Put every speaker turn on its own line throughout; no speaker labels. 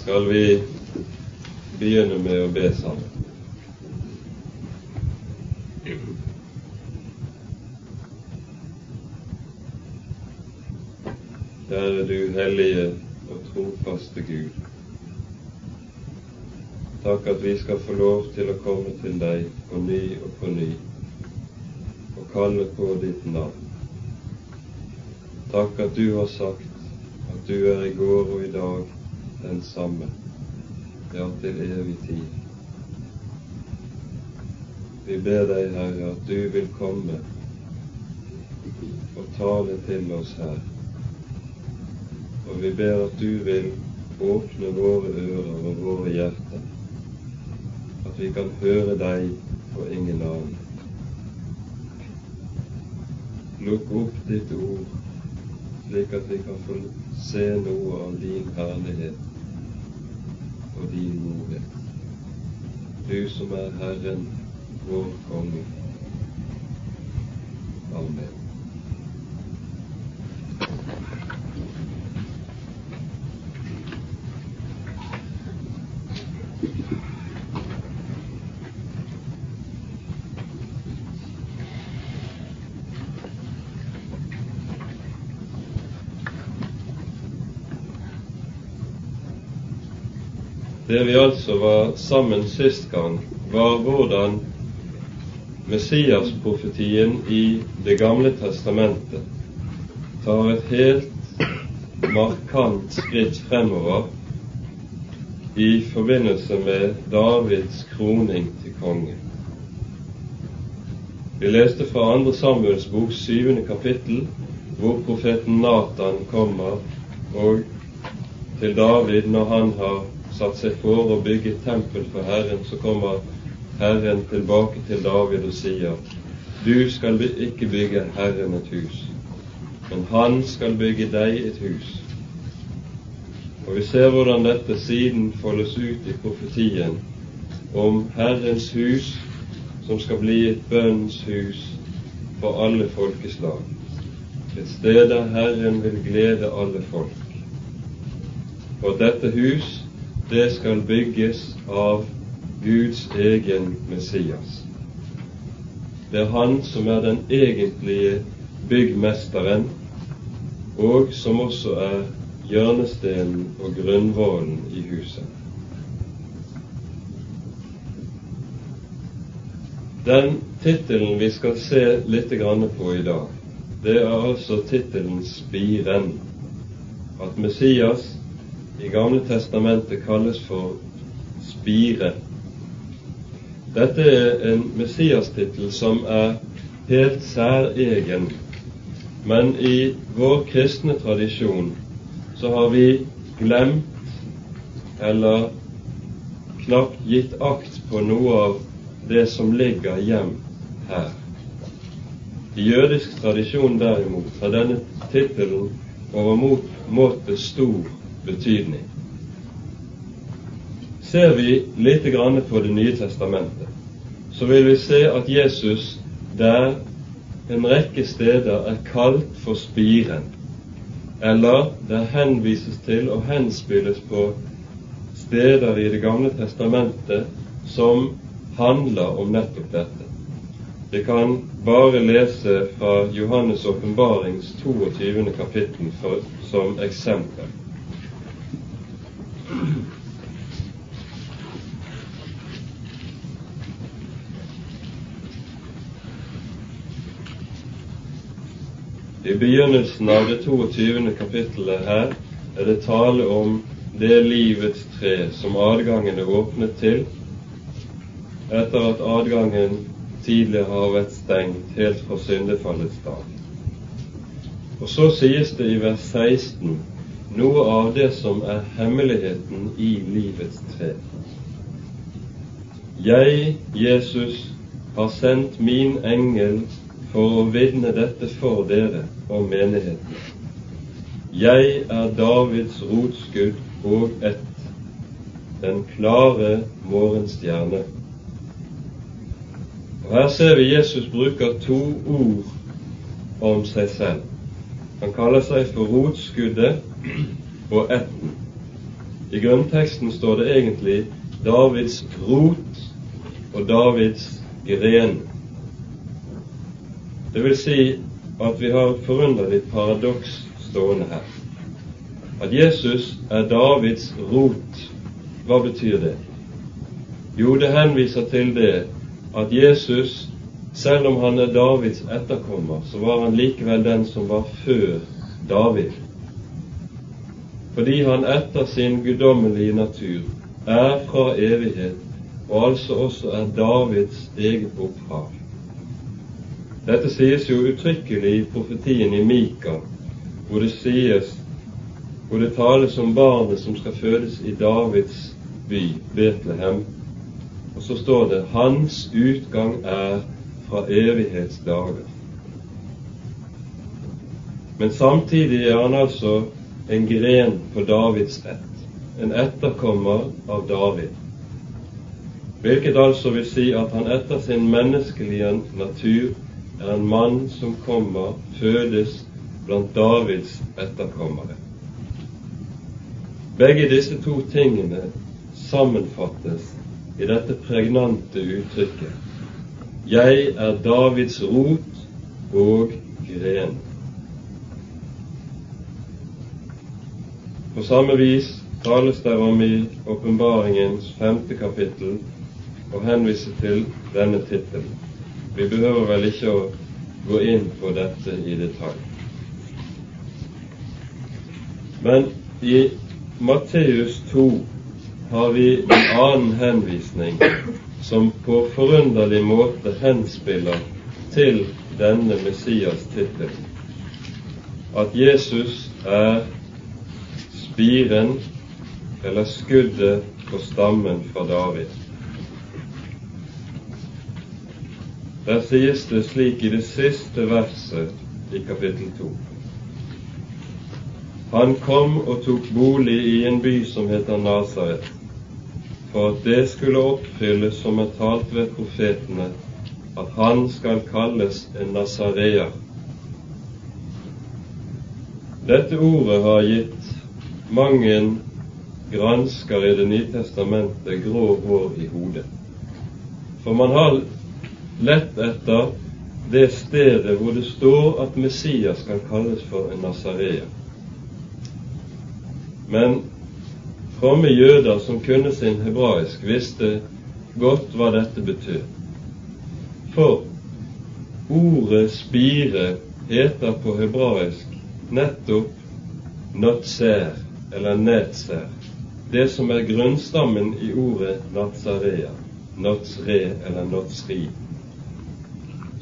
skal vi begynne med å be sammen. Kjære du hellige og trofaste Gud. Takk at vi skal få lov til å komme til deg på ny og på ny og kalle på ditt navn. Takk at du har sagt at du er i går og i dag den samme, ja, til evig tid. Vi ber deg, Herre, at du vil komme og tale til oss her. Og vi ber at du vil åpne våre ører og våre hjerter, at vi kan høre deg og ingen annen. Lukk opp ditt ord slik at vi kan få se noe av din herlighet og din godhet. Du som er Herren, vår konge. Amen. Det vi altså var sammen sist gang, var hvordan Messias-profetien i Det gamle testamentet tar et helt markant skritt fremover i forbindelse med Davids kroning til konge. Vi leste fra andre Samuels bok syvende kapittel, hvor profeten Natan kommer og til David når han har satt seg for å bygge tempel for Herren, så kommer Herren tilbake til David og sier du skal ikke bygge Herren et hus, men han skal bygge deg et hus. Og vi ser hvordan dette siden foldes ut i profetien om Herrens hus, som skal bli et bønnens hus for alle folkeslag. Et sted der Herren vil glede alle folk. Og dette hus det skal bygges av Guds egen Messias. Det er han som er den egentlige byggmesteren, og som også er hjørnestenen og grunnvollen i huset. Den tittelen vi skal se litt på i dag, det er altså tittelen Spiren. At Messias i Gamle testamentet kalles for spire. Dette er en Messias-tittel som er helt særegen, men i vår kristne tradisjon så har vi glemt eller knapt gitt akt på noe av det som ligger gjemt her. I jødisk tradisjon derimot har denne tittelen overmåte stor betydning. Ser vi lite grann på Det nye testamentet, så vil vi se at Jesus der en rekke steder er kalt for spiren, eller det henvises til og henspilles på steder i Det gamle testamentet som handler om nettopp dette. Vi kan bare lese fra Johannes' åpenbarings 22. kapittel som eksempel. I begynnelsen av det 22. kapittelet her er det tale om det livets tre som adgangen er åpnet til etter at adgangen tidligere har vært stengt helt fra syndefallets dag. Og så sies det i vers 16 noe av det som er hemmeligheten i livets tre. Jeg, Jesus, har sendt min engel for å vitne dette for dere og menigheten. Jeg er Davids rotskudd og ett, den klare morgenstjerne. Og Her ser vi Jesus bruker to ord om seg selv. Han kaller seg for rotskuddet og etten. I grunnteksten står det egentlig Davids rot og Davids gren. Det vil si at vi har et forunderlig paradoks stående her. At Jesus er Davids rot. Hva betyr det? Jo, det henviser til det at Jesus, selv om han er Davids etterkommer, så var han likevel den som var før David. Fordi han etter sin guddommelige natur er fra evighet, og altså også er Davids eget opphav. Dette sies jo uttrykkelig i profetien i Mika, hvor det sies hvor det tales om barnet som skal fødes i Davids by, Betlehem. Og så står det 'Hans utgang er fra evighetsdager'. Men samtidig er han altså en gren på Davids ett, en etterkommer av David. Hvilket altså vil si at han etter sin menneskelige natur er en mann som kommer, fødes blant Davids etterkommere. Begge disse to tingene sammenfattes i dette pregnante uttrykket Jeg er Davids rot og gren. På samme vis tales det om i åpenbaringens femte kapittel å henvise til denne tittelen. Vi behøver vel ikke å gå inn på dette i detalj. Men i Matteus 2 har vi en annen henvisning som på forunderlig måte henspiller til denne Messias tittel. At Jesus er spiren eller skuddet på stammen fra David. Der sies det slik i det siste verset i kapittel 2. Han kom og tok bolig i en by som heter Nasaret, for at det skulle oppfylles som er talt ved profetene, at han skal kalles en nasareer. Dette ordet har gitt mange gransker i Det nye testamentet grå hår i hodet. For man har lett etter det stedet hvor det står at Messias skal kalles for en nasareer. Men fromme jøder som kunne sin hebraisk, visste godt hva dette betød. For ordet spire heter på hebraisk nettopp notser eller nedser det som er grunnstammen i ordet natsarea, Natsre eller Natsri,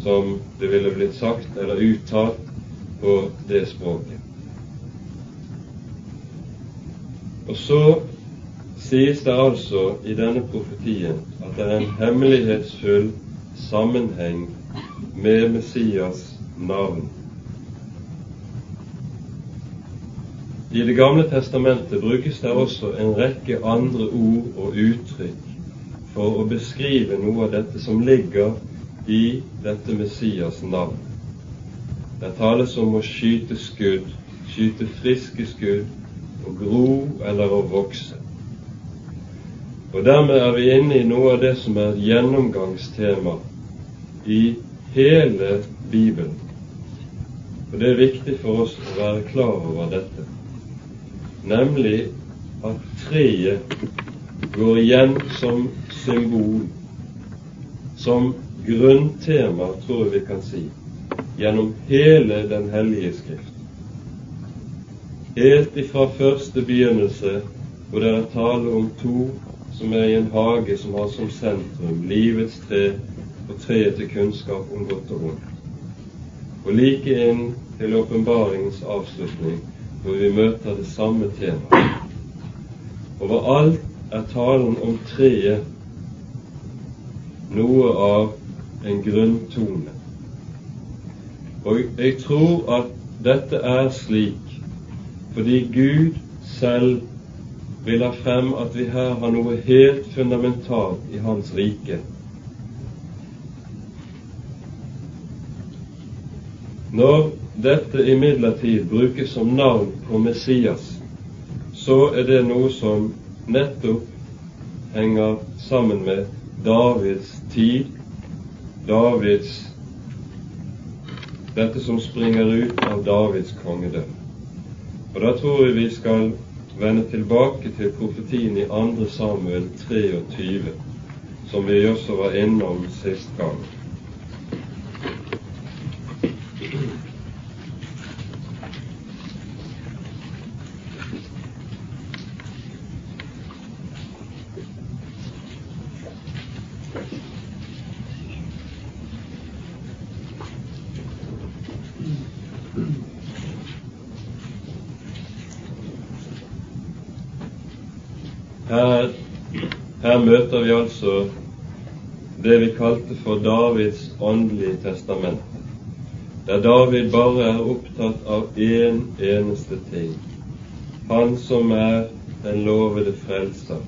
som det ville blitt sagt eller uttalt på det språket. Og så sies det altså i denne profetien at det er en hemmelighetsfull sammenheng med Messias navn. I Det gamle testamentet brukes det også en rekke andre ord og uttrykk for å beskrive noe av dette som ligger i dette Messias navn. Det tales om å skyte skudd, skyte friske skudd, å gro eller å vokse. Og dermed er vi inne i noe av det som er et gjennomgangstema i hele Bibelen. Og det er viktig for oss å være klar over dette, nemlig at treet går igjen som symbol, som grunntema, tror jeg vi kan si, gjennom hele Den hellige Skrift helt ifra første begynnelse, hvor det er tale om to som er i en hage som har som sentrum livets tre og treet til kunnskap om godt og vondt. Og like inn til åpenbaringens avslutning, hvor vi møter det samme temaet. Overalt er talen om treet noe av en grunntone. Og jeg tror at dette er slik fordi Gud selv vil ha frem at vi her har noe helt fundamentalt i Hans rike. Når dette imidlertid brukes som navn på Messias, så er det noe som nettopp henger sammen med Davids tid, Davids dette som springer ut av Davids kongedømme. Og Da tror jeg vi skal vende tilbake til profetien i 2. Samuel 23, som vi også var innom sist gang. Her, her møter vi altså det vi kalte for Davids åndelige testament, der David bare er opptatt av én eneste ting, han som er den lovede frelser,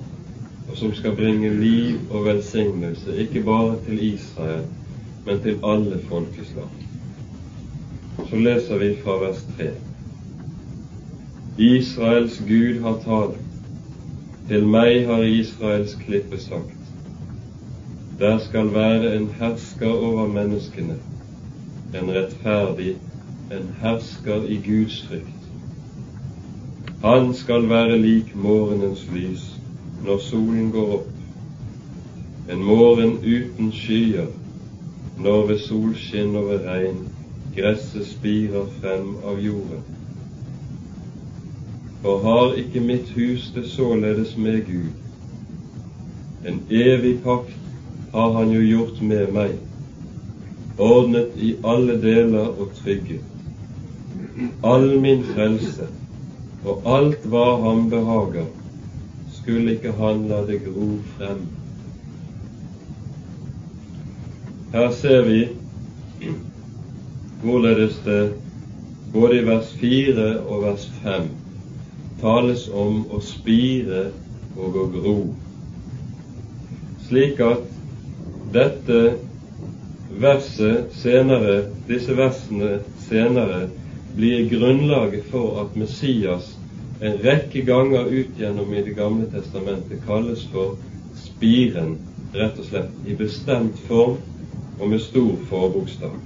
og som skal bringe liv og velsignelse, ikke bare til Israel, men til alle folkeslag. Så leser vi fra vers 3. Israels Gud har talt. Til meg har Israels klippe sagt. Der skal være en hersker over menneskene, en rettferdig, en hersker i Guds frykt. Han skal være lik morgenens lys når solen går opp, en morgen uten skyer, når ved solskinn og ved regn gresset spirer frem av jorden. For har ikke mitt hus det således med Gud? En evig pakt har Han jo gjort med meg, ordnet i alle deler og trygget. All min frelse og alt hva ham behager, skulle ikke han la det gro frem. Her ser vi hvorledes det både i vers 4 og vers 5 tales om å spire og å gro, slik at dette verset senere, disse versene senere blir grunnlaget for at Messias en rekke ganger ut gjennom i Det gamle testamentet kalles for spiren, rett og slett, i bestemt form og med stor forbokstav.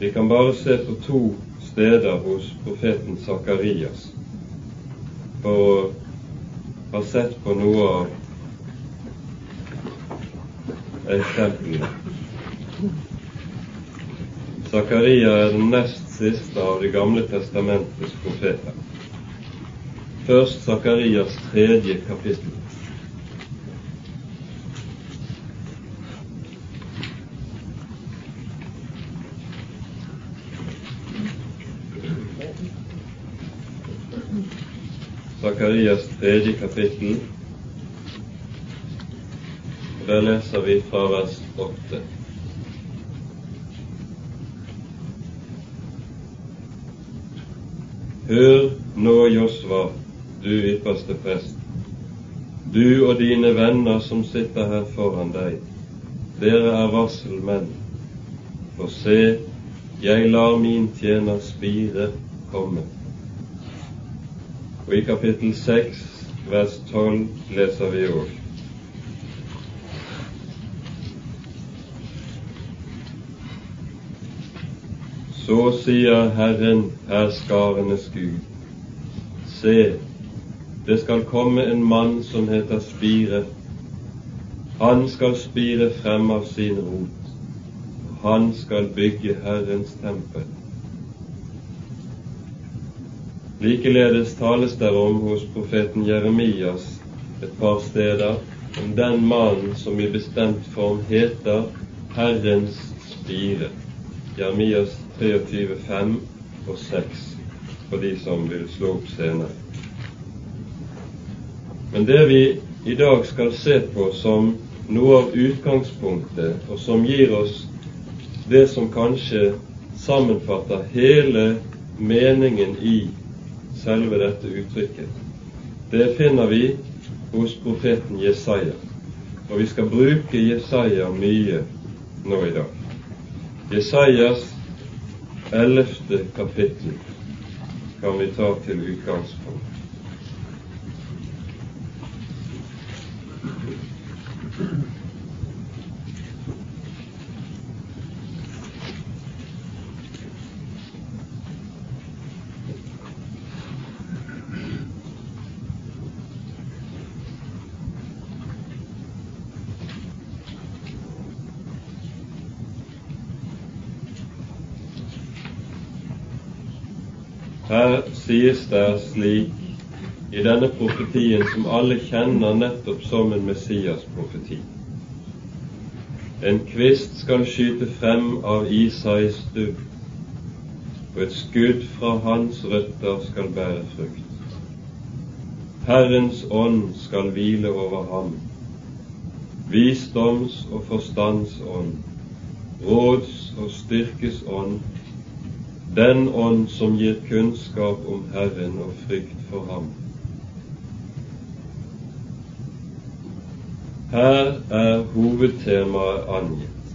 Vi kan bare se på to steder hos profeten Sakarias for har sett på noe av eksemplene. Zakaria er den nest siste av Det gamle testamentets profeter. Først Zakarias tredje kapittel. Zakarias tredje kapittel. Og Der leser vi fra vers åtte. Hør nå, Josva, du ypperste prest, du og dine venner som sitter her foran deg, dere er varselmenn. For se, jeg lar min tjener Spire komme. Og i kapittel 6, vers 12 leser vi òg. Så sier Herren, herskarenes Gud, se, det skal komme en mann som heter Spire. Han skal spire frem av sin rot. Han skal bygge Herrens tempel. Likeledes tales det om hos profeten Jeremias et par steder om den mannen som i bestemt form heter Herrens spire. Jeremias 23, 5 og 6 for de som vil slå opp senere. Men det vi i dag skal se på som noe av utgangspunktet, og som gir oss det som kanskje sammenfatter hele meningen i selve dette uttrykket, det finner vi hos profeten Jesaja. Og vi skal bruke Jesaja mye nå i dag. Jesajas ellevte kapittel kan vi ta til utgangspunkt. Her sies det slik i denne profetien som alle kjenner nettopp som en Messias-profeti. En kvist skal skyte frem av Isais stubb, og et skudd fra hans røtter skal bære frukt. Herrens ånd skal hvile over ham, visdoms og forstandsånd, råds og styrkes ånd, den ånd som gir kunnskap om Herren og frykt for ham. Her er hovedtemaet angitt.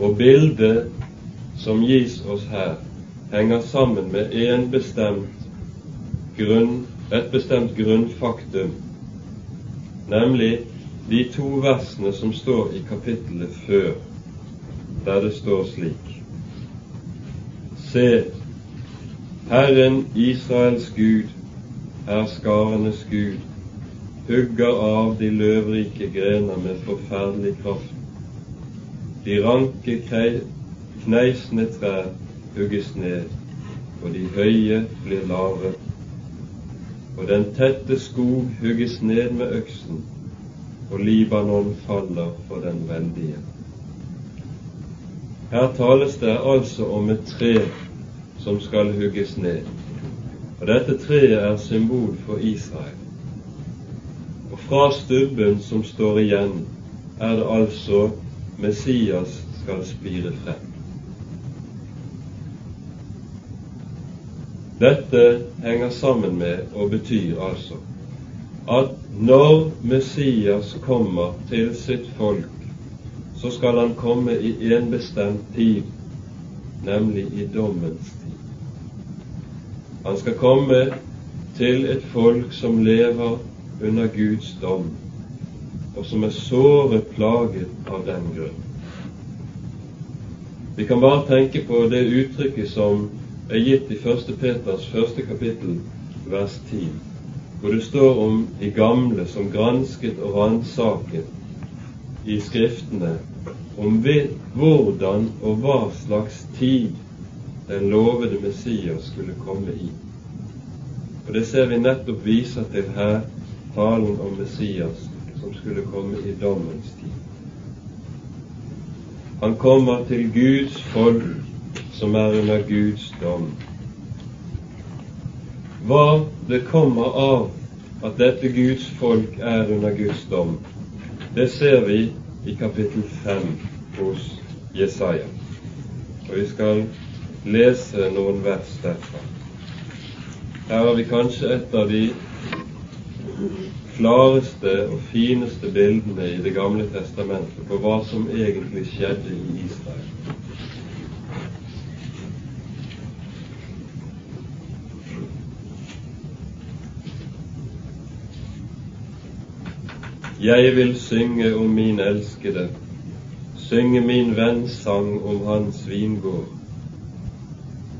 Og bildet som gis oss her, henger sammen med en bestemt grunn, et bestemt grunnfaktum, nemlig de to versene som står i kapittelet før, der det står slik Se, Herren Israels Gud er skarenes Gud, hugger av de løvrike grener med forferdelig kraft. De ranke kneisende trær hugges ned, og de høye blir lave. Og den tette skog hugges ned med øksen, og Libanon faller for den veldige. Her tales det altså om et tre som skal hugges ned. Og dette treet er symbol for Israel. Og Fra stubben som står igjen, er det altså Messias skal spire frem. Dette henger sammen med og betyr altså at når Messias kommer til sitt folk, så skal han komme i en bestemt tid, nemlig i dommens tid. Han skal komme til et folk som lever under Guds dom, og som er såre plaget av den grunn. Vi kan bare tenke på det uttrykket som er gitt i 1. Peters første kapittel, vers 10, hvor det står om de gamle som gransket og ransaket i Skriftene om hvordan og hva slags tid den lovede Messias skulle komme i. Og Det ser vi nettopp viser til her talen om Messias som skulle komme i dommens tid. Han kommer til Guds folk som er under Guds dom. Hva det kommer av at dette Guds folk er under Guds dom, det ser vi i kapittel 5 hos Jesaja. Og vi skal lese noen vers derfra. Her har vi kanskje et av de klareste og fineste bildene i Det gamle testamentet på hva som egentlig skjedde i Israel. Jeg vil synge om min elskede, synge min venn sang om hans vingård.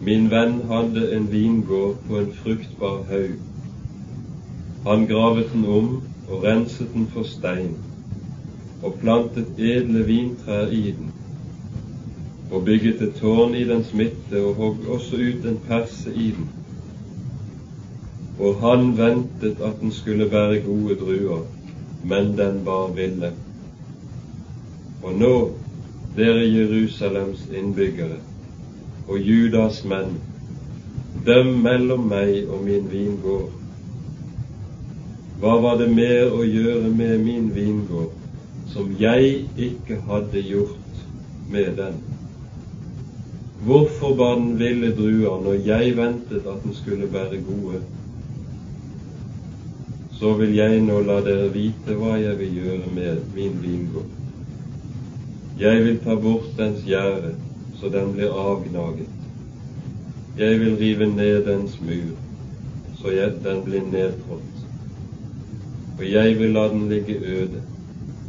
Min venn hadde en vingård på en fruktbar haug han gravet den om og renset den for stein, og plantet edle vintrær i den, og bygget et tårn i dens midte og hogg også ut en perse i den. Og han ventet at den skulle bære gode druer, men den bar ville. Og nå, dere Jerusalems innbyggere og Judas menn, døm mellom meg og min vingård hva var det mer å gjøre med min vingård som jeg ikke hadde gjort med den? Hvorfor bar den ville druer når jeg ventet at den skulle være gode? Så vil jeg nå la dere vite hva jeg vil gjøre med min vingård. Jeg vil ta bort dens gjerde, så den blir avgnaget. Jeg vil rive ned dens mur, så den blir nedtrådt og jeg vil la den ligge øde.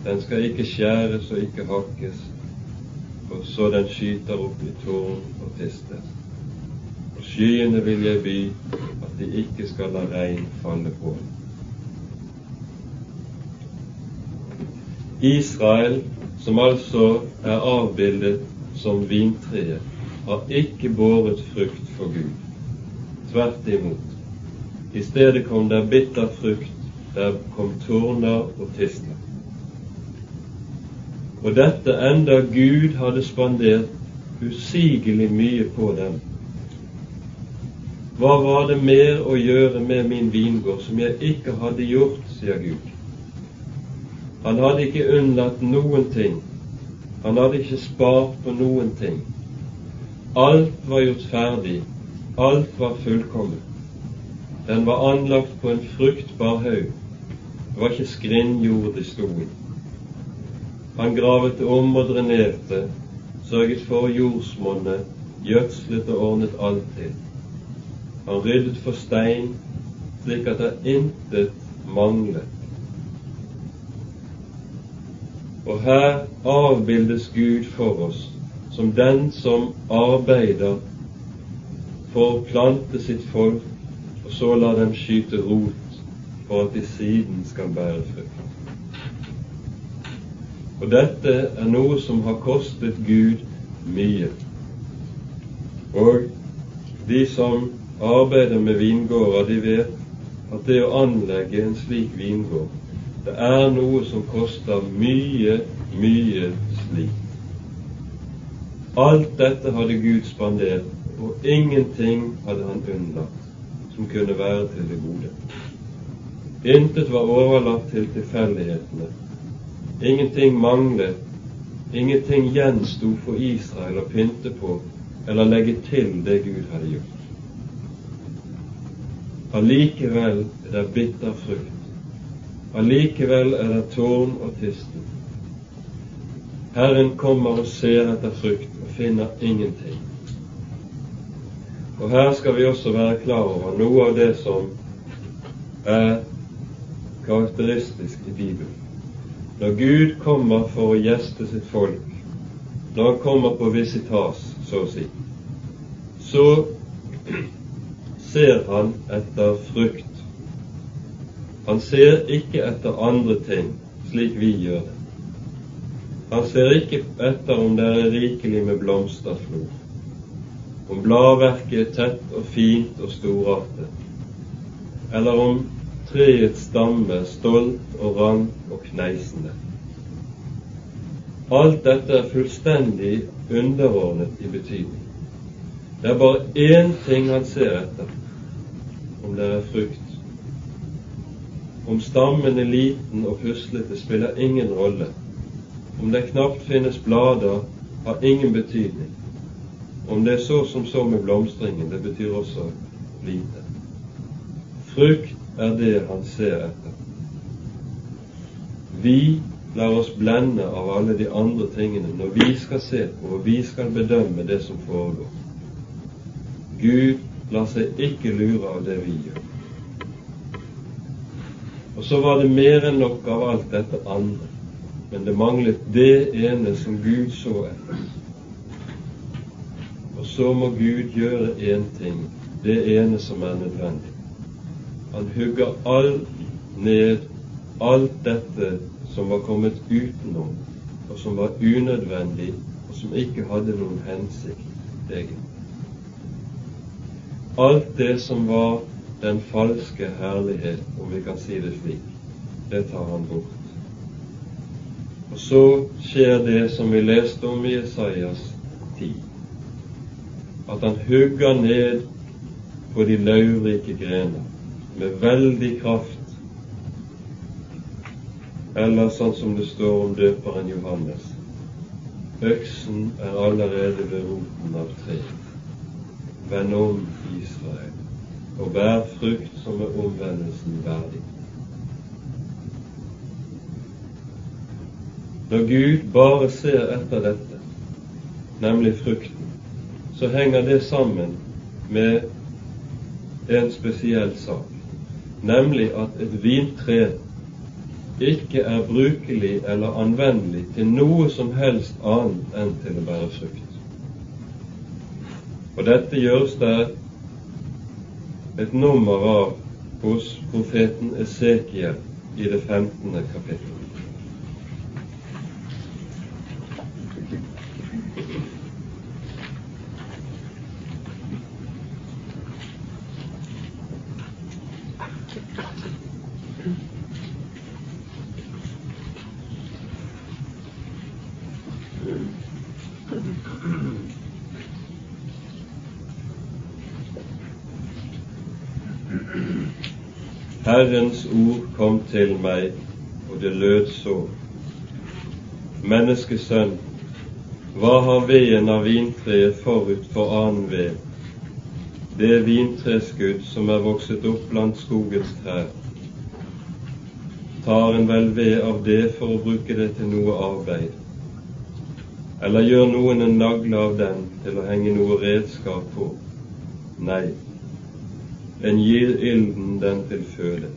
Den skal ikke skjæres og ikke hakkes, og så den skyter opp i tårn og tister. Og skyene vil jeg by at de ikke skal la regn falle på. Israel, som altså er avbildet som vintreet, har ikke båret frukt for Gud. Tvert imot. I stedet kom der bitter frukt, der kom torner og tistler. Og dette enda Gud hadde spandert usigelig mye på dem. Hva var det mer å gjøre med min vingård som jeg ikke hadde gjort, sier Gud. Han hadde ikke unnlatt noen ting. Han hadde ikke spart på noen ting. Alt var gjort ferdig. Alt var fullkomment. Den var anlagt på en fruktbar haug. Det var ikke skrinnjord det sto i. Han gravet om og drenerte, sørget for jordsmonnet, gjødslet og ordnet alt. Han ryddet for stein, slik at det intet manglet. Og her avbildes Gud for oss som den som arbeider for å plante sitt folk, og så la dem skyte rot for at de siden skal bære frukt. Og dette er noe som har kostet Gud mye. Og de som arbeider med vingårder, de vet at det å anlegge en slik vingård, det er noe som koster mye, mye slit. Alt dette hadde Gud spandert, og ingenting hadde han unnlatt som kunne være til det gode. Intet var overlatt til tilfeldighetene. Ingenting manglet. Ingenting gjensto for Israel å pynte på eller legge til det Gud hadde gjort. Allikevel er det bitter frukt. Allikevel er det tårn og tistel. Herren kommer og ser etter frukt og finner ingenting. Og her skal vi også være klar over noe av det som er karakteristisk i Bibelen. Når Gud kommer for å gjeste sitt folk, når Han kommer på visitas, så å si, så ser han etter frukt. Han ser ikke etter andre ting, slik vi gjør det. Han ser ikke etter om det er rikelig med blomsterflor, om bladverket er tett og fint og storartet, eller om treets stamme er stolt og rank og kneisende. Alt dette er fullstendig underordnet i betydning. Det er bare én ting han ser etter, om det er frukt. Om stammen er liten og puslete, spiller ingen rolle. Om det knapt finnes blader, har ingen betydning. Om det er så som så med blomstringen, det betyr også lite. Frukt er det han ser etter. Vi lar oss blende av alle de andre tingene når vi skal se på og vi skal bedømme det som foregår. Gud lar seg ikke lure av det vi gjør. Og så var det mer enn nok av alt dette andre, men det manglet det ene som Gud så etter. Og så må Gud gjøre én ting, det ene som er nødvendig. Han hugger alt ned, alt dette som var kommet utenom, og som var unødvendig, og som ikke hadde noen hensikt egentlig. Alt det som var den falske herlighet, om vi kan si det slik, det tar han bort. Og så skjer det som vi leste om i Isaias 10, at han hugger ned på de laurike grener med veldig kraft. Eller sånn som det står om døperen Johannes. Øksen er allerede ved roten av treet. Vend om, Israel, og bær frukt som er omvendelsen verdig. Når Gud bare ser etter dette, nemlig frukten, så henger det sammen med en spesiell sak, nemlig at et vintre ikke er brukelig eller anvendelig til noe som helst annet enn til å bære frukt. Og dette gjøres det et nummer av hos profeten Esekiel i det 15. kapittel. Herrens ord kom til meg, og det lød så. Menneskesønn, hva har veden av vintreet forut for annen ved? Det vintreskudd som er vokset opp blant skogens trær. Tar en vel ved av det for å bruke det til noe arbeid? Eller gjør noen en nagle av den til å henge noe redskap på? Nei, en gir ilden den til føde.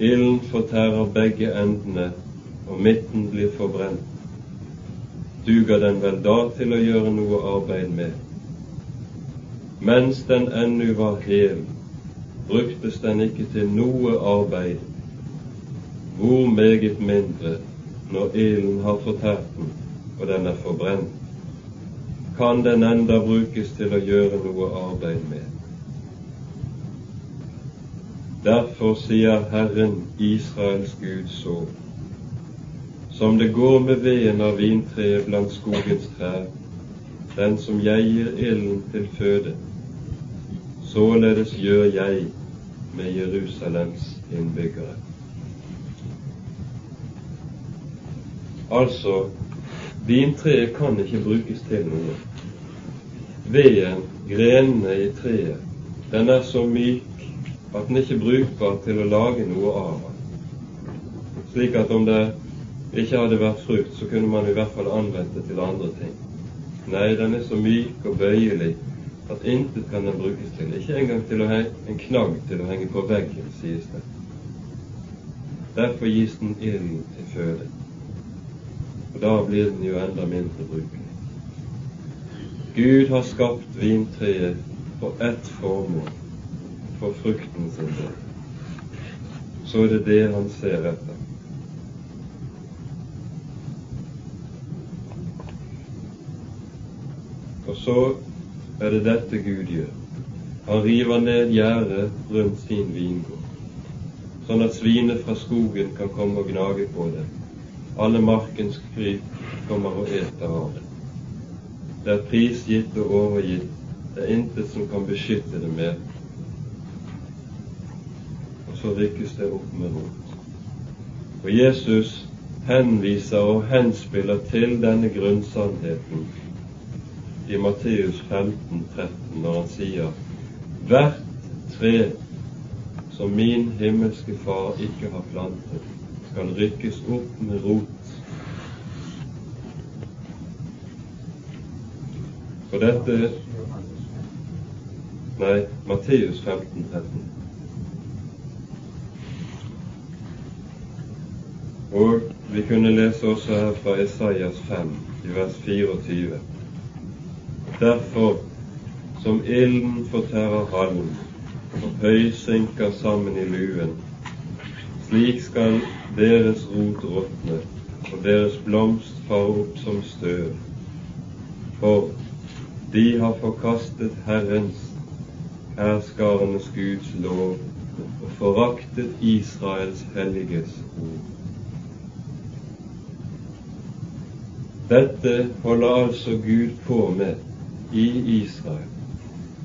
Ilden fortærer begge endene, og midten blir forbrent. Duger den vel da til å gjøre noe arbeid med? Mens den ennu var hel, bruktes den ikke til noe arbeid. Hvor meget mindre når ilden har fortært den, og den er forbrent, kan den enda brukes til å gjøre noe arbeid med. Derfor sier Herren Israels Gud så, som det går med veden av vintreet blant skogens trær, den som jeg gir ilden til føde, således gjør jeg med Jerusalems innbyggere. Altså, vintreet kan ikke brukes til noe. Veden, grenene i treet, den er så myk at den ikke er brukbar til å lage noe av den. Slik at om det ikke hadde vært frukt, så kunne man i hvert fall anvendt det til andre ting. Nei, den er så myk og bøyelig at intet kan den brukes til. Ikke engang til å henge, en knagg til å henge på veggen, sies det. Derfor gis den ilden til føde. Og da blir den jo enda mindre brukelig. Gud har skapt vintreet for ett formål, for frukten sin del, så er det det han ser etter. Og så er det dette Gud gjør. Han river ned gjerdet rundt sin vingård, sånn at svinet fra skogen kan komme og gnage på det. Alle markens kryp kommer og eter av det. Det er prisgitt og overgitt. Det er intet som kan beskytte det mer så rykkes det opp med rot. Og Jesus henviser og henspiller til denne grunnsannheten i Matteus 15, 13, når han sier hvert tre som min himmelske Far ikke har plantet, skal rykkes opp med rot. For dette Nei, Matteus 15, 13. Og vi kunne lese også her fra Isaias 5, i vers 24. Derfor, som ilden fortærer halm og høy synker sammen i luen, slik skal deres rot råtne og deres blomst fare opp som støv. For de har forkastet Herrens, herskarenes Guds lov, og foraktet Israels helliges ord. Dette holder altså Gud på med i Israel,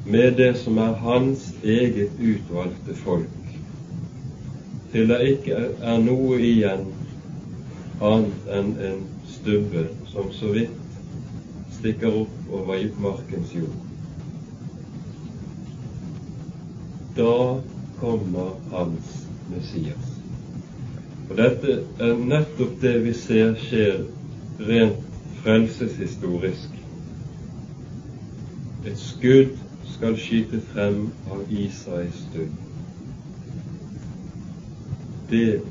med det som er hans eget utvalgte folk, til det ikke er noe igjen annet enn en stubbe som så vidt stikker opp over markens jord. Da kommer hans Messias. Og dette er nettopp det vi ser skjer rent frelseshistorisk. Et skudd skal skyte frem av Isais stund. Det,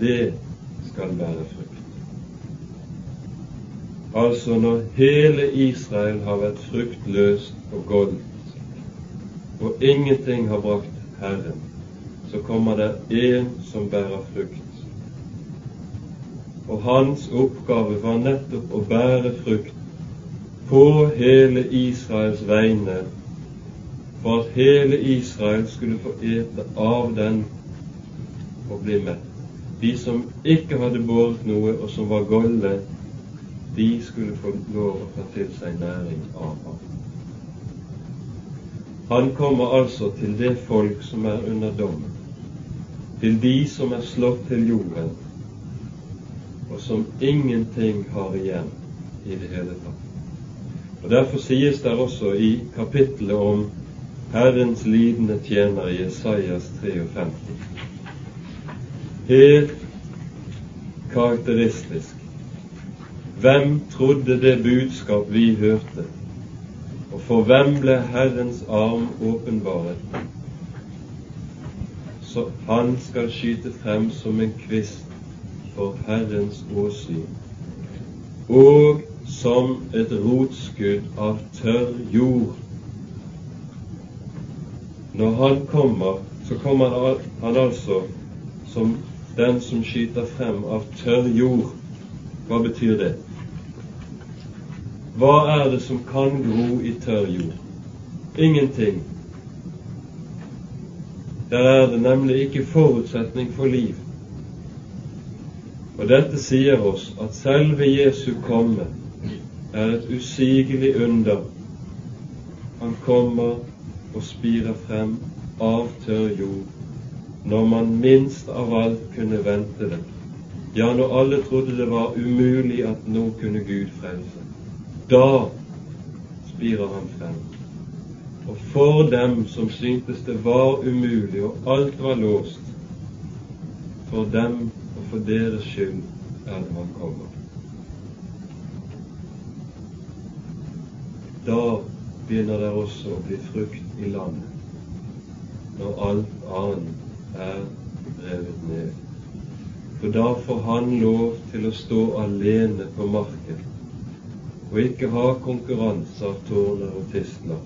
det skal være frukt. Altså når hele Israel har vært fruktløst og goldt, og ingenting har brakt Herren, så kommer det en som bærer frukt og hans oppgave var nettopp å bære frukt på hele Israels vegne, for at hele Israel skulle få ete av den og bli mett. De som ikke hadde båret noe, og som var golde, de skulle få lov å ta til seg næring av ham. Han kommer altså til det folk som er under dommen, til de som er slått til jorden, og som ingenting har igjen i det hele tatt. Og Derfor sies det også i kapittelet om Herrens lidende tjener i Jesajas 53 helt karakteristisk hvem trodde det budskap vi hørte, og for hvem ble Herrens arm åpenbaret? Så han skal skyte frem som en kvist for Herrens åsyn, og som et rotskudd av tørr jord. Når han kommer, så kommer han altså som den som skyter frem av tørr jord. Hva betyr det? Hva er det som kan gro i tørr jord? Ingenting. Der er det nemlig ikke forutsetning for liv. Og dette sier oss at selve Jesu komme er et usigelig under. Han kommer og spirer frem av tørr jord når man minst av alt kunne vente det. Ja, når alle trodde det var umulig at nå kunne Gud frelse. Da spirer han frem. Og for dem som syntes det var umulig og alt var låst, for dem for deres skyld er det han kommer. Da begynner det også å bli frukt i landet, når alt annet er revet ned. For da får han lov til å stå alene på marken og ikke ha konkurranse av tårner og tistler,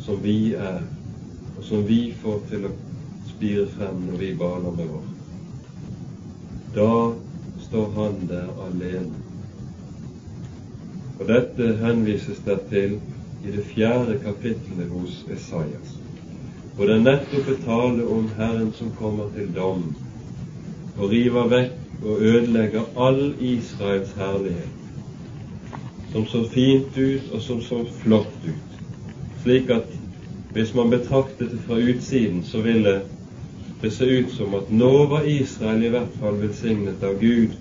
som vi er, og som vi får til å spire frem når vi baler med vår. Da står han der alene. Og dette henvises der til i det fjerde kapittelet hos Esaias, hvor det nettopp er tale om Herren som kommer til dom og river vekk og ødelegger all Israels herlighet, som så fint ut og som så flott ut, slik at hvis man betraktet det fra utsiden, så ville det se ut som at nå var Israel i hvert fall velsignet av Gud,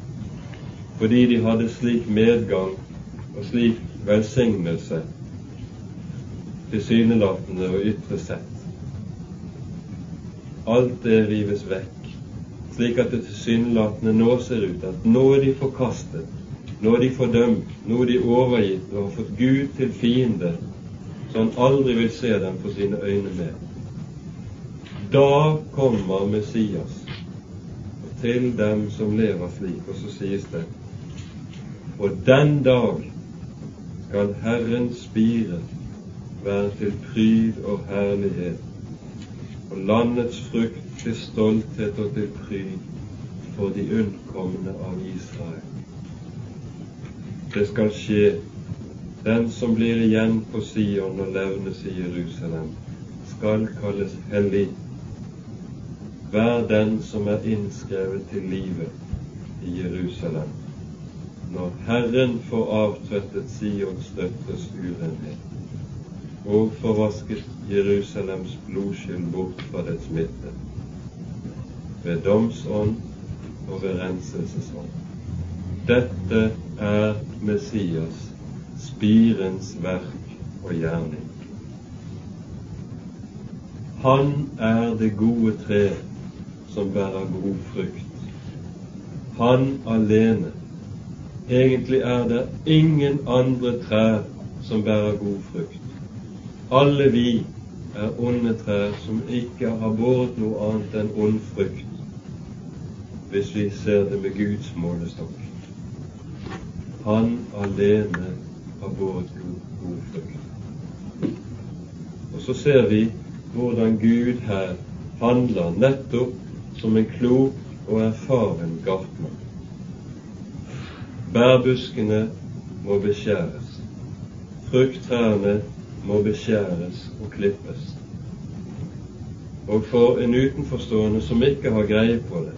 fordi de hadde slik medgang og slik velsignelse tilsynelatende og ytre sett. Alt det rives vekk, slik at det tilsynelatende nå ser ut at nå er de forkastet, nå er de fordømt, nå er de overgitt og har fått Gud til fiende, så han aldri vil se dem for sine øyne mer. Da kommer Messias til dem som lever slik, og så sies det og den dag skal Herrens spire være til pryd og herlighet, og landets frukt til stolthet og til pryd for de unnkomne av Israel. Det skal skje. Den som blir igjen på Sion og levnes i Jerusalem, skal kalles hellig. Hver den som er innskrevet til livet i Jerusalem når Herren får avtvettet Sions døtres urenhet og får vasket Jerusalems blodskyld bort fra dets midte, ved domsånd og ved renselsesånd. Dette er Messias, spirens verk og gjerning. Han er det gode tre som bærer god frukt. Han alene Egentlig er det ingen andre trær som bærer god frukt. Alle vi er onde trær som ikke har båret noe annet enn ond frukt, hvis vi ser det med Guds målestokk. Han alene har båret god, god frukt. Og så ser vi hvordan Gud her handler nettopp som en klok og erfaren gartner. Bærbuskene må beskjæres, frukttrærne må beskjæres og klippes. Og for en utenforstående som ikke har greie på det,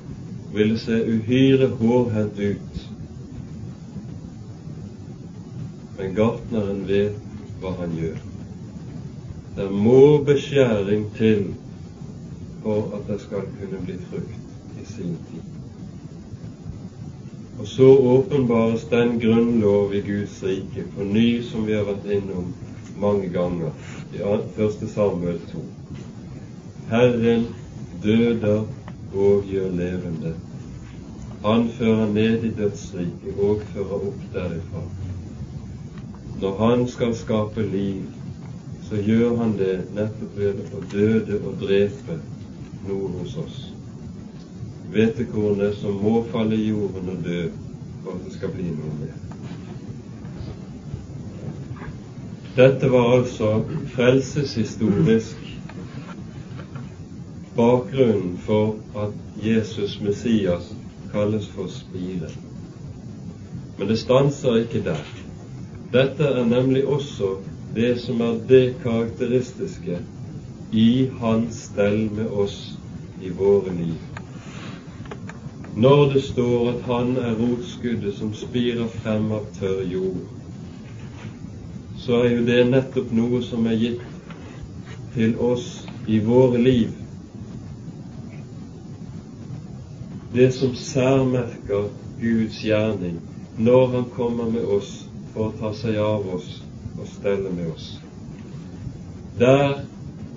vil det se uhyre hårhendt ut. Men gartneren vet hva han gjør. Det må beskjæring til for at det skal kunne bli frukt i sin tid. Og så åpenbares den grunnlov i Guds rike på ny, som vi har vært innom mange ganger i 1. Samuel 2. Herren døder og gjør levende. Han fører ned i dødsriket og fører opp derifra. Når han skal skape liv, så gjør han det nettopp ved å døde og drepe noe hos oss hvetekornet som må falle i jorden og dø for at det skal bli noe mer. Dette var altså frelseshistorisk bakgrunnen for at Jesus Messias kalles for spire. Men det stanser ikke der. Dette er nemlig også det som er det karakteristiske i hans stell med oss i våre liv. Når det står at han er rotskuddet som spirer frem av tørr jord, så er jo det nettopp noe som er gitt til oss i våre liv. Det som særmerker Guds gjerning når Han kommer med oss for å ta seg av oss og stelle med oss. Der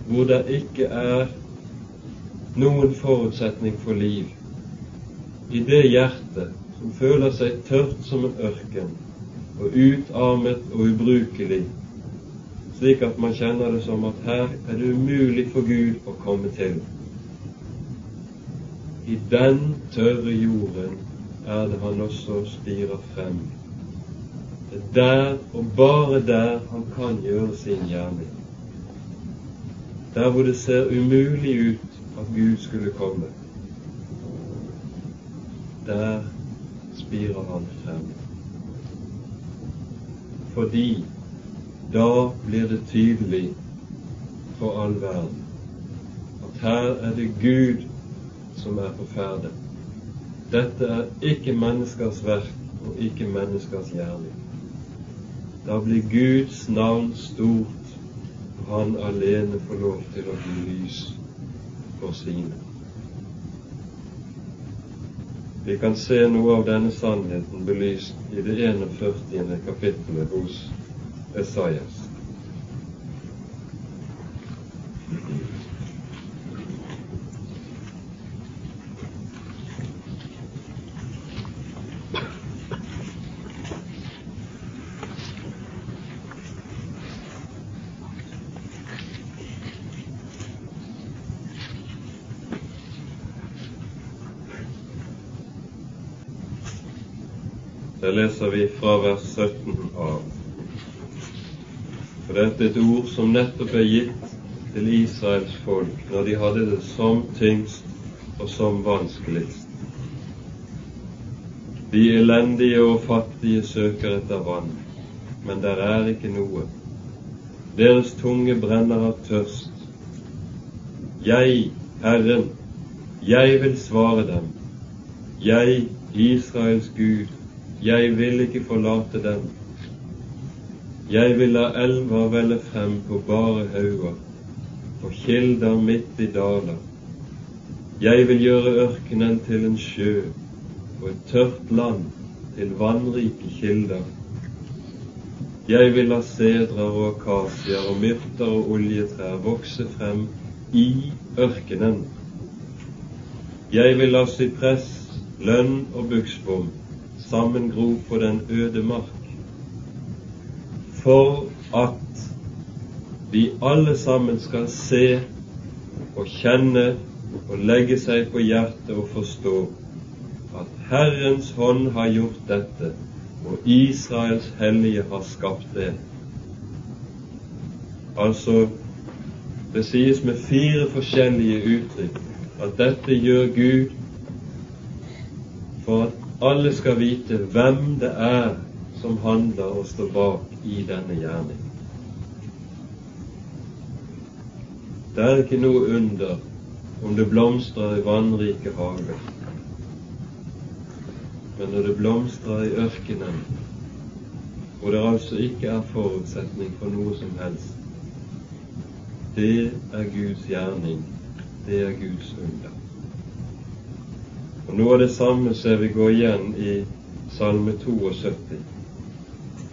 hvor det ikke er noen forutsetning for liv, i det hjertet som føler seg tørt som en ørken og utarmet og ubrukelig, slik at man kjenner det som at her er det umulig for Gud å komme til. I den tørre jorden er det han også spirer frem. Det er der og bare der han kan gjøre sin gjerning. Der hvor det ser umulig ut at Gud skulle komme der spirer han frem. Fordi da blir det tydelig for all verden at her er det Gud som er på ferde. Dette er ikke menneskers verk og ikke menneskers gjerning. Da blir Guds navn stort, og han alene får lov til å bli lys for sine. Vi kan se noe av denne sannheten belyst i det 41. kapittelet hos Esaias. Der leser vi fra vers 17 av. For dette er et ord som nettopp er gitt til Israels folk når de hadde det som tyngst og som vanskeligst. De elendige og fattige søker etter vann, men der er ikke noe. Deres tunge brenner av tørst. Jeg, Herren, jeg vil svare dem. Jeg, Israels Gud, jeg vil ikke forlate dem. Jeg vil la elver velle frem på bare hauger og kilder midt i daler. Jeg vil gjøre ørkenen til en sjø og et tørt land til vannrike kilder. Jeg vil la sedrer og akasier og myrter og oljetrær vokse frem i ørkenen. Jeg vil la sypress, lønn og buksbom sammengro på den øde mark, for at vi alle sammen skal se og kjenne og legge seg på hjertet og forstå at Herrens hånd har gjort dette, og Israels hellige har skapt det. Altså, det sies med fire forskjellige uttrykk at dette gjør Gud for at alle skal vite hvem det er som handler og står bak i denne gjerning. Det er ikke noe under om det blomstrer i vannrike hager. Men når det blomstrer i ørkenen, hvor det altså ikke er forutsetning for noe som helst, det er Guds gjerning det er Guds under. Og Noe av det samme ser vi gå igjen i Salme 72,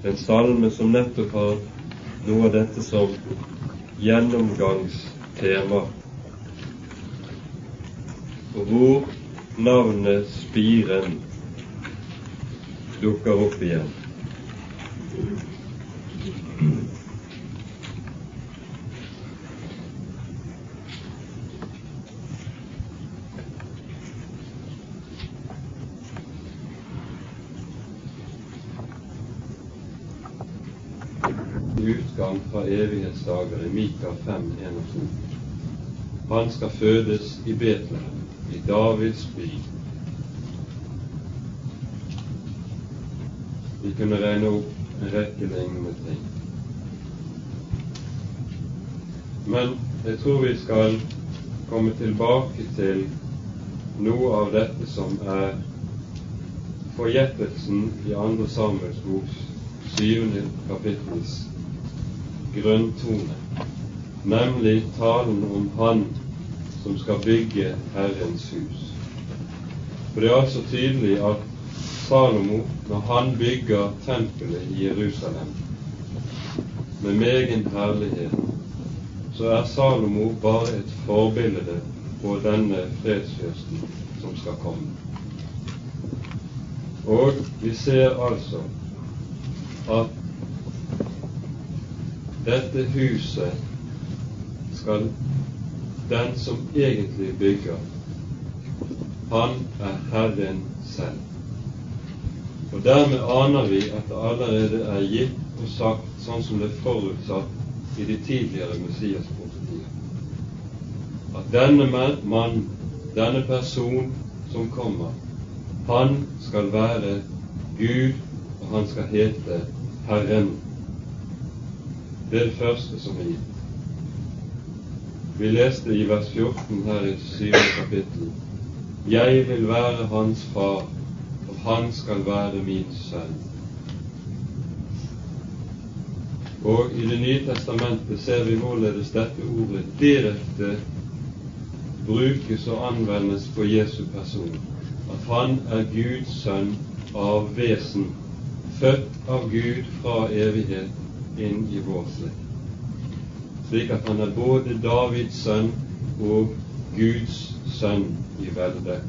en salme som nettopp har noe av dette som gjennomgangstema, og hvor navnet Spiren dukker opp igjen. Utgang fra evighetsdager i Mika 5, 1 og 2. Han skal fødes i Betlehem, i Davids by. Vi kunne regne opp en rekke lignende ting. Men jeg tror vi skal komme tilbake til noe av dette som er forgjettelsen i 2. Samuels boks syvende kapittels grunntone, nemlig talen om Han som skal bygge Herrens hus. For det er altså tydelig at Salomo, når han bygger tempelet i Jerusalem med megen herlighet, så er Salomo bare et forbilde på denne fredsfyrsten som skal komme. Og vi ser altså at dette huset skal den som egentlig bygger, han er Herren selv. Og dermed aner vi at det allerede er gitt og sagt sånn som det er forutsatt i de tidligere Messias-profetier. At denne mann, denne person som kommer, han skal være Gud, og han skal hete Herren. Det første som er gitt. Vi leste i vers 14 her i syvende kapittel Jeg vil være hans far, og han skal være min sønn. Og i Det nye testamentet ser vi hvorledes dette ordet direkte brukes og anvendes på Jesu person. At han er Guds sønn av vesen, født av Gud fra evighet inn i vår slekt. Slik at han er både Davids sønn og Guds sønn i velde.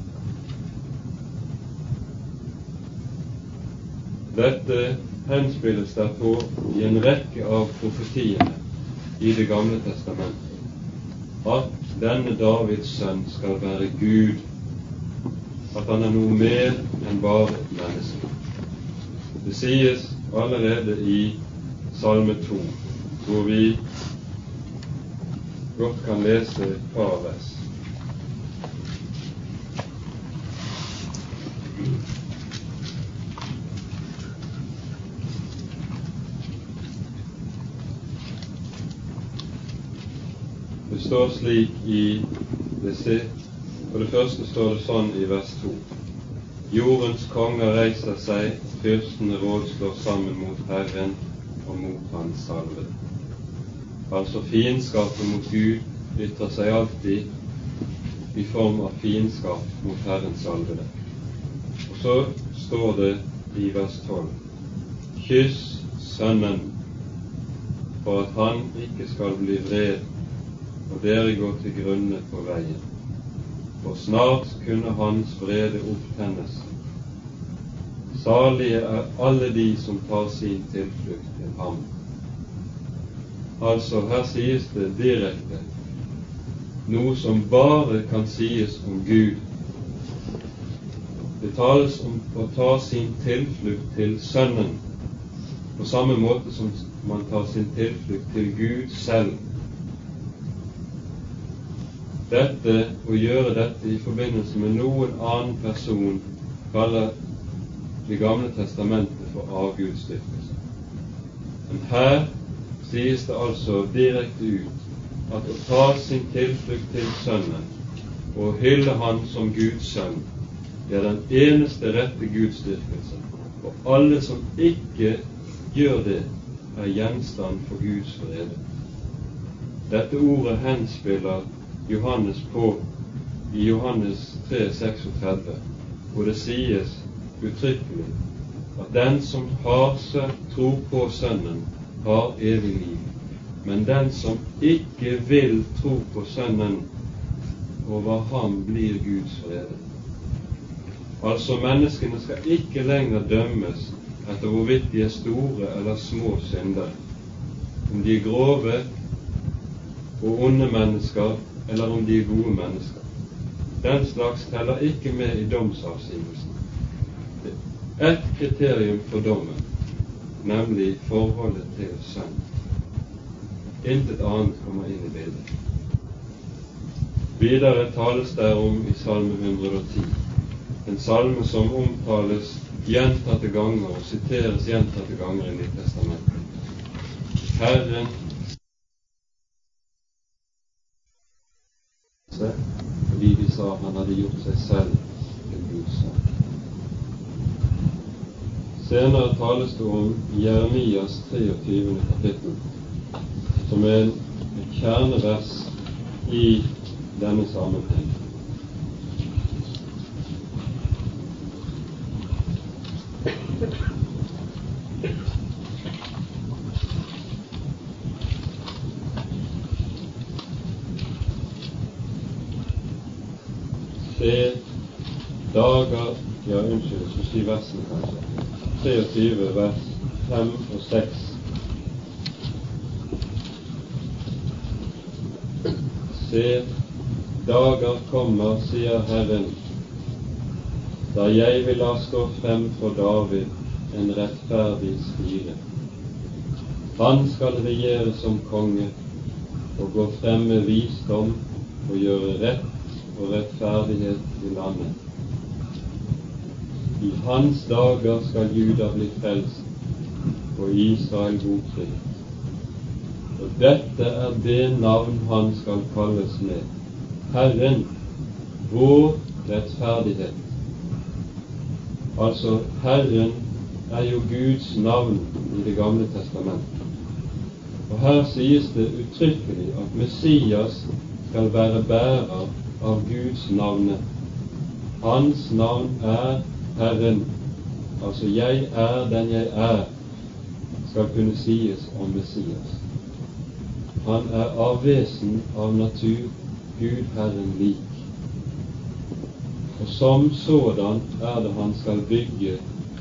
Dette henspilles derfor i en rekke av profetiene i Det gamle testamentet, at denne Davids sønn skal være Gud, at han er noe mer enn bare menneske. Det sies allerede i Salme 2, hvor vi godt kan lese et par vers. Det står slik i det For det første står det sånn i vers 2. Jordens konger reiser seg, fyrstene rådslår sammen mot Herren og mot Hans salvede. Altså fiendskapet mot Gud ytrer seg alltid i form av fiendskap mot Herrens salvede. Og så står det i vers 12.: Kyss Sønnen, for at han ikke skal bli vred og dere går til grunne på veien. For snart kunne hans vrede opptennes. Salige er alle de som tar sin tilflukt til ham. Altså, her sies det direkte noe som bare kan sies om Gud. Det tales om å ta sin tilflukt til Sønnen, på samme måte som man tar sin tilflukt til Gud selv. Dette, å gjøre dette i forbindelse med noen annen person, kaller Det gamle testamentet for avgudsdyrkelse. Men her sies det altså direkte ut at å ta sin tilflukt til Sønnen og hylle Han som Guds sønn, det er den eneste rette gudsdyrkelse. Og alle som ikke gjør det, er gjenstand for Guds vrede. Dette ordet henspiller Johannes på i Johannes 3, 36, hvor det sies uttrykkelig at den som har tro på Sønnen, har evig liv. Men den som ikke vil tro på Sønnen, over ham blir Guds fred Altså, menneskene skal ikke lenger dømmes etter hvorvidt de er store eller små syndere, om de er grove og onde mennesker, eller om de er gode mennesker. Den slags teller ikke med i domsavsigelsen. Ett kriterium for dommen, nemlig forholdet til sønn. Intet annet kommer inn i bildet. Videre tales det om i Salme 110, en salme som omtales gjentatte ganger og siteres gjentatte ganger i Nytestamentet. Herren fordi de sa han hadde gjort seg selv til Guds sønn. Senere tales det om Jeremias 23. kapittel, som er et kjernevers i denne sammenheng. Se dager Ja, unnskyld, så sier versen kanskje. 23 vers 5 og 6. Se, dager kommer, sier Herren, da jeg vil la stå frem for David en rettferdig spire. Han skal regjere som konge og gå frem med visdom og gjøre rett og rettferdighet i landet. I hans dager skal Juda bli frelst og Israel godfritt. Og dette er det navn han skal kalles med. Herren, vår rettferdighet. Altså, Herren er jo Guds navn i Det gamle testamentet. Og her sies det uttrykkelig at Messias skal være bærer av Guds navne. Hans navn er Herren. Altså 'jeg er den jeg er', skal kunne sies om Messias. Han er av vesen, av natur, Gud Herren lik. Og som sådan er det han skal bygge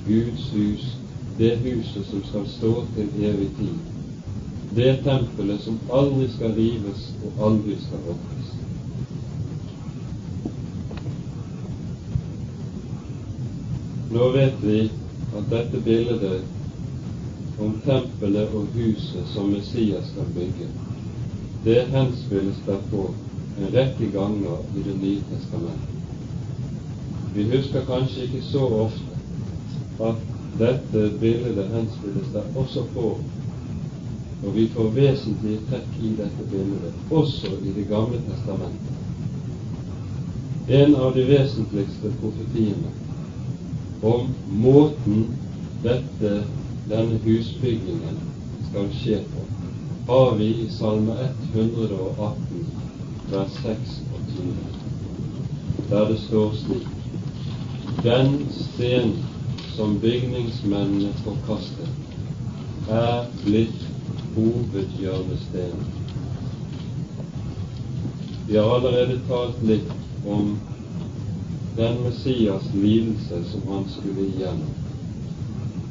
Guds hus, det huset som skal stå til evig tid. Det tempelet som aldri skal rives og aldri skal rokkes. Nå vet vi at dette bildet om tempelet og huset som Messias skal bygge, det henspilles derpå en rekke ganger i Det nye testamentet. Vi husker kanskje ikke så ofte at dette bildet henspilles der også på, og vi får vesentlige trekk i dette bildet, også i Det gamle testamentet. En av de vesentligste profetiene om måten dette, denne husbyggingen skal skje på, har vi i Salme 118, vers 26, der det står slik den sten som bygningsmennene forkastet, er blitt hovedhjørnestenen. Vi har allerede talt litt om den Messias lidelse som han skulle igjennom,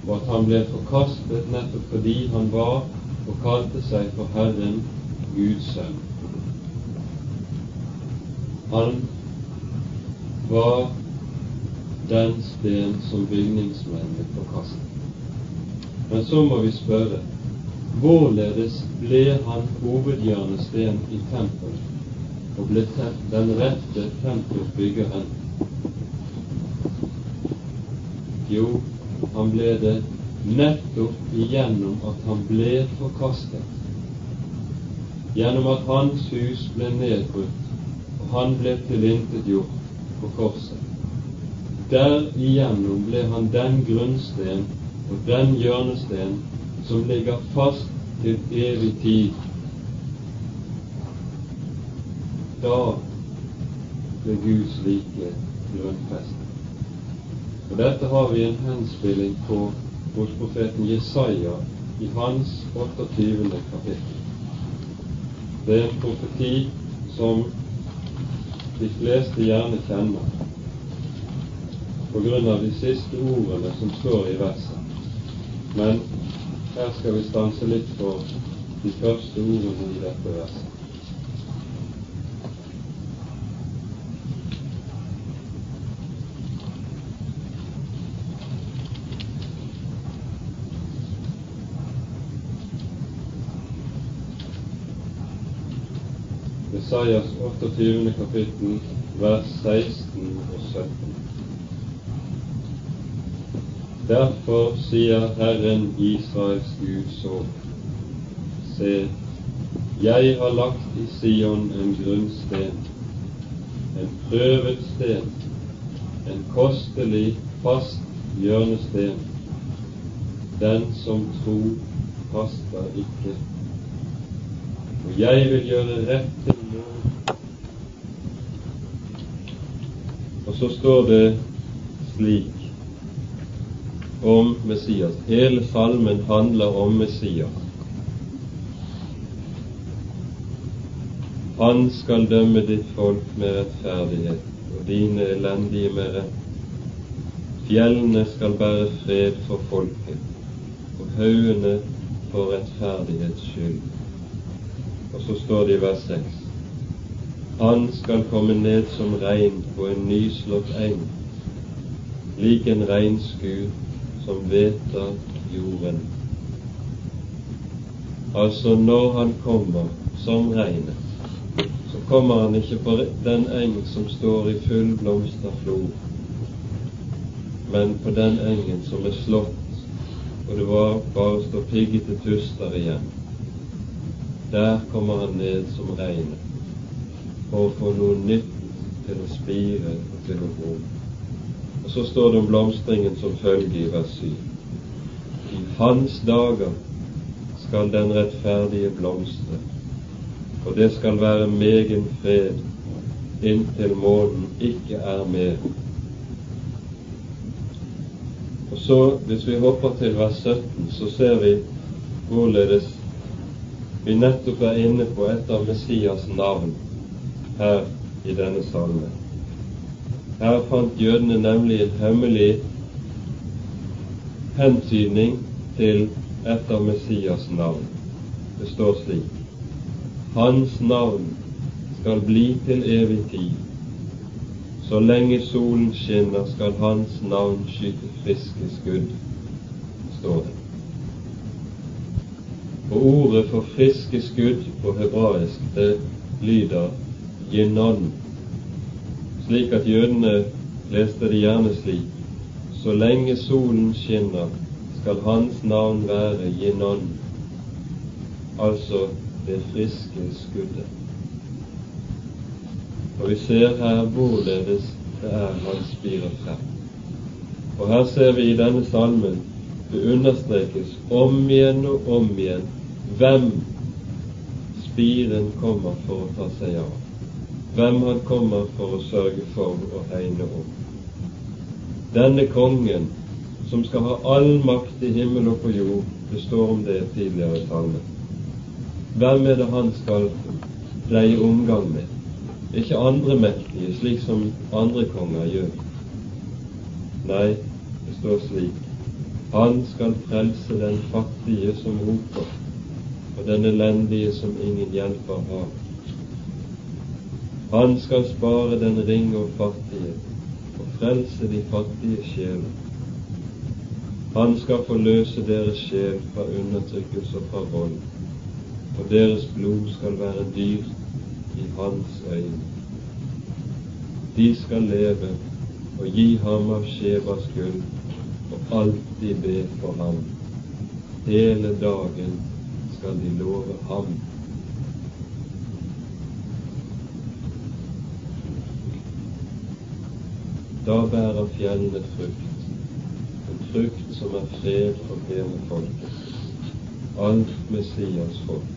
og at han ble forkastet nettopp fordi han var og kalte seg for Herren Guds sønn. Han var den sten som bygningsmennene forkastet. Men så må vi spørre hvorledes ble han hovedhjørnesten i tempelet og ble den rette tempelbyggeren? Jo, han ble det nettopp igjennom at han ble forkastet. Gjennom at hans hus ble nedbrutt, og han ble tilintetgjort på korset. Derigjennom ble han den grunnsten og den hjørnesten som ligger fast til evig tid.
da ble Guds rike grunnfestet. Og Dette har vi en henspilling på hos profeten Jesaja i hans 28. kapittel. Det er en profeti som de fleste gjerne kjenner på grunn av de siste ordene som står i verset. Men her skal vi stanse litt på de første ordene i dette verset. Jesajas 28. kapittel, vers 16 og 17. Derfor sier Herren Israels Gud så, se, jeg har lagt i Sion en grunnsten, en prøvet sten, en kostelig, fast hjørnesten. Den som tror, kaster ikke. Og jeg vil gjøre rett til og så står det slik om Messias. Hele salmen handler om Messias. Han skal dømme ditt folk med rettferdighet og dine elendige med rett. Fjellene skal bære fred for folket, og haugene for rettferdighets skyld. Og så står det i vers 6 han skal komme ned som regn på en nyslått eng, lik en regnskur som vedtar jorden. Altså, når han kommer som regnet, så kommer han ikke på den eng som står i full blomsterflor, men på den engen som er slått, og det var bare står piggete tuster igjen. Der kommer han ned som regnet for å få noe nytt til å spire og til å gro. Og så står det om blomstringen som følge i vers 7. I hans dager skal den rettferdige blomstre, og det skal være megen fred inntil månen ikke er med. Og så, hvis vi hopper til vers 17, så ser vi hvorledes vi nettopp er inne på et av Messias navn her i denne salmen. Her fant jødene nemlig en hemmelig hentydning til et av Messias navn. Det står slik Hans navn skal bli til evig tid. Så lenge solen skinner, skal hans navn skyte friske skudd, står det. Og ordet for friske skudd på hebraisk, det lyder Jinon, slik at jødene leste det gjerne slik så lenge solen skinner, skal hans navn være Jinon, altså det friske skuddet. Og vi ser her hvorledes det er han spirer frem. Og her ser vi i denne salmen det understrekes om igjen og om igjen hvem spiren kommer for å ta seg av hvem han kommer for å sørge for å hegne om. Denne kongen som skal ha all makt i himmel og på jord, det står om det tidligere i salmen. Hvem er det han skal pleie omgang med? Ikke andre mektige, slik som andre konger gjør. Nei, det står slik han skal frelse den fattige som roper, og den elendige som ingen hjelper har. Han skal spare den ringe og fattige og frelse de fattige sjeler. Han skal forløse deres sjel fra undertrykkelse og fra vold, og deres blod skal være dyrt i hans øyne. De skal leve og gi ham av Shebas gull og alltid be for ham. Hele dagen skal de love ham Da bærer fjellene frukt, en frukt som er fred for hele folket, alt Messias folk.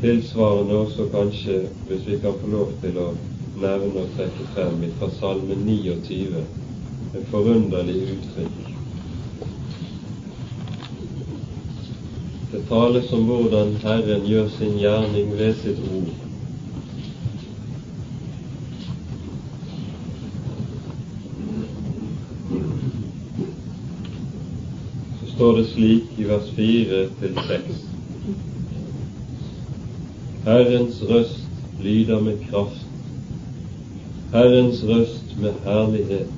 Tilsvarende også kanskje, hvis vi kan få lov til å nevne og trekke frem fra Salme 29, et forunderlig uttrykk. Det tales om hvordan Herren gjør sin gjerning ved sitt ord. Står det slik i vers 4 til 6. Herrens røst lyder med kraft, Herrens røst med herlighet.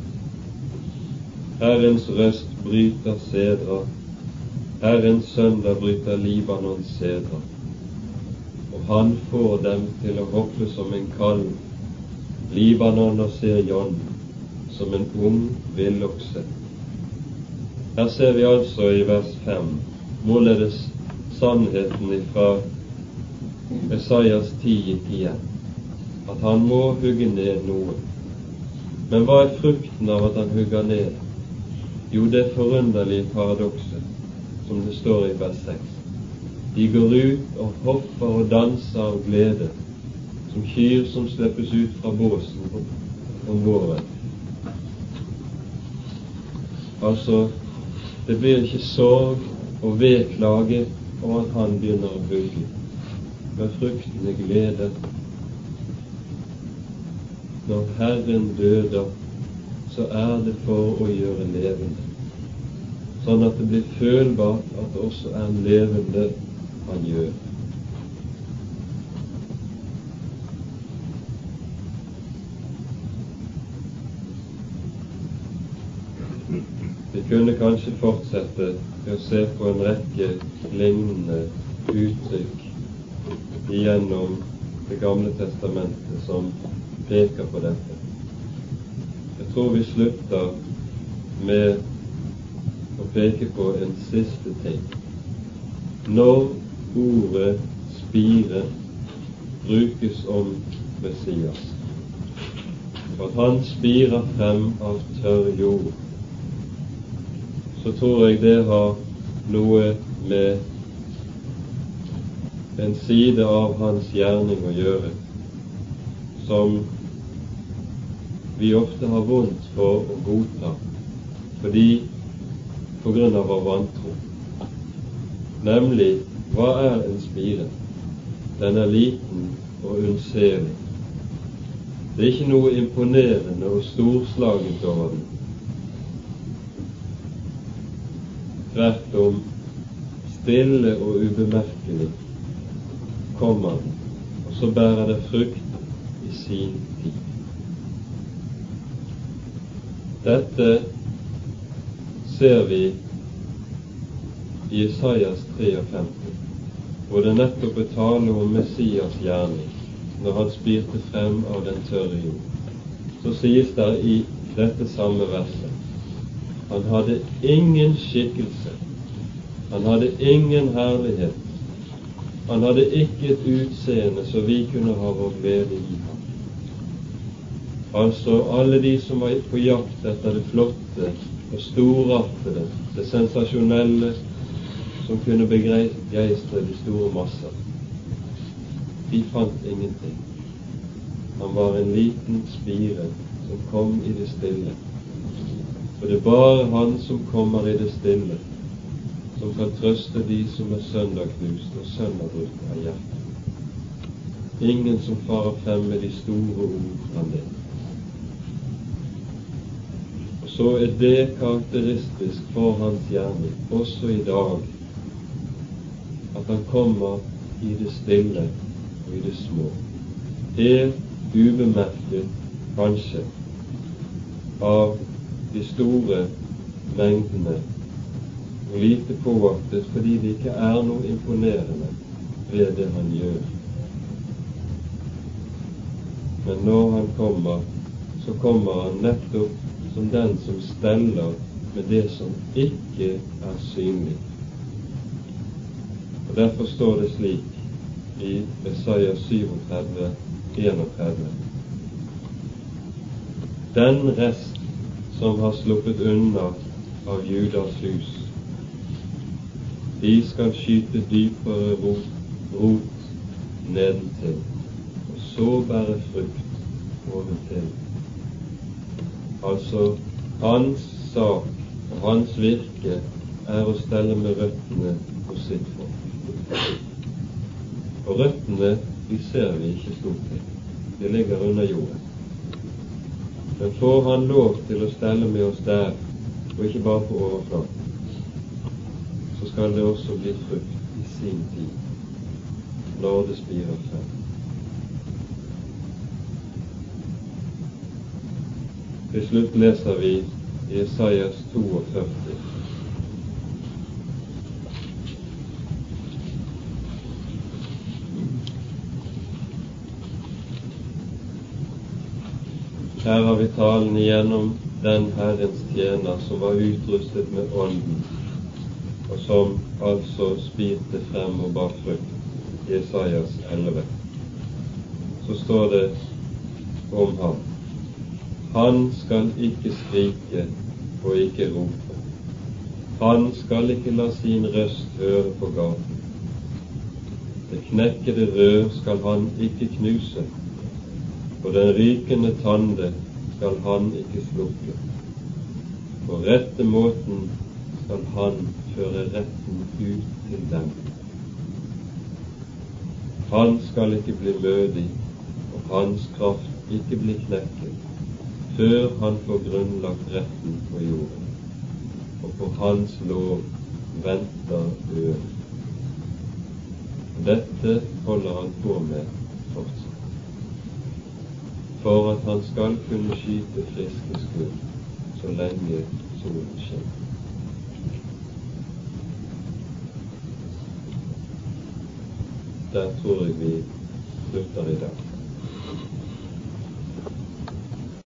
Herrens røst bryter sedra, Herrens søndag bryter Libanons sedra. Og han får dem til å hoppe som en kalv, Libanon og Sirion som en ung villokse. Her ser vi altså i vers 5 hvorledes sannheten ifra Messias 10 gikk igjen, at han må hugge ned noe. Men hva er frukten av at han hugger ned? Jo, det forunderlige paradokset som det står i vers 6. De går ut og hopper og danser av glede, som kyr som slippes ut fra båsen om våren. Altså, det blir ikke sorg og vedklage om at han begynner å hugge, men frukten er glede. Når Herren døder, så er det for å gjøre levende sånn at det blir følbart at det også er en levende han gjør. Vi kunne kanskje fortsette med å se på en rekke lignende uttrykk igjennom Det gamle testamentet som peker på dette. Jeg tror vi slutter med å peke på en siste ting. Når ordet spire brukes om Messias, for han spirer frem av tørr jord, så tror jeg det har noe med en side av hans gjerning å gjøre som vi ofte har vondt for å godta, fordi på grunn av vår vantro. Nemlig hva er en spire? Den er liten og unnselig. Det er ikke noe imponerende og storslagent over den. Tvert om stille og ubemerkelig kommer han, og så bærer det frukt i sin tid. Dette ser vi i Isaias 53, hvor det nettopp er tale om Messias gjerning når han spirte frem av den tørre jord. Så sies det i dette samme verset han hadde ingen skikkelse, han hadde ingen herlighet, han hadde ikke et utseende så vi kunne ha vår glede i ham. Altså alle de som var på jakt etter det flotte og storartede, det sensasjonelle som kunne begeistre de store masser. De fant ingenting. Han var en liten spire som kom i det stille. For det er bare Han som kommer i det stille, som kan trøste de som er søndagknust og sønderbrutt av hjertet. Ingen som farer frem med de store ord fra det så er det karakteristisk for hans gjerning også i dag at han kommer i det stille og i det små. Helt ubemerket, kanskje, av de store mengdene, og lite påvaktes fordi det ikke er noe imponerende ved det han gjør. Men når han kommer, så kommer han nettopp som den som steller med det som ikke er synlig. Og Derfor står det slik i Messiah 37, 31. Den rest som har sluppet unna av Judas hus, de skal skyte dypere rot, rot nedentil, og så bære frukt oventil. Altså hans sak og hans virke er å stelle med røttene hos sitt folk. Og røttene de ser vi ikke stort til. De ligger under jorden. Men får han lov til å stelle med oss der, og ikke bare på overflaten, så skal det også bli frukt i sin tid, når det spirer frem. Til slutt leser vi Jesajas 42. Her har vi talen igjennom den Herrens tjener som var utrustet med Ånden, og som altså spirte frem og bar frukt. Jesajas 11. Så står det om ham. Han skal ikke skrike og ikke rope. Han skal ikke la sin røst høre på gaten. Det knekkede rør skal han ikke knuse, og den rykende tande skal han ikke slukke. På rette måten skal han føre retten ut til dem. Han skal ikke bli mødig, og hans kraft ikke bli knekket, før han får grunnlagt retten på jorden, og på hans lov venter øen. Dette holder han på med for at han skal kunne skyte friske skudd så lenge solen skinner. Der tror jeg vi slutter i dag.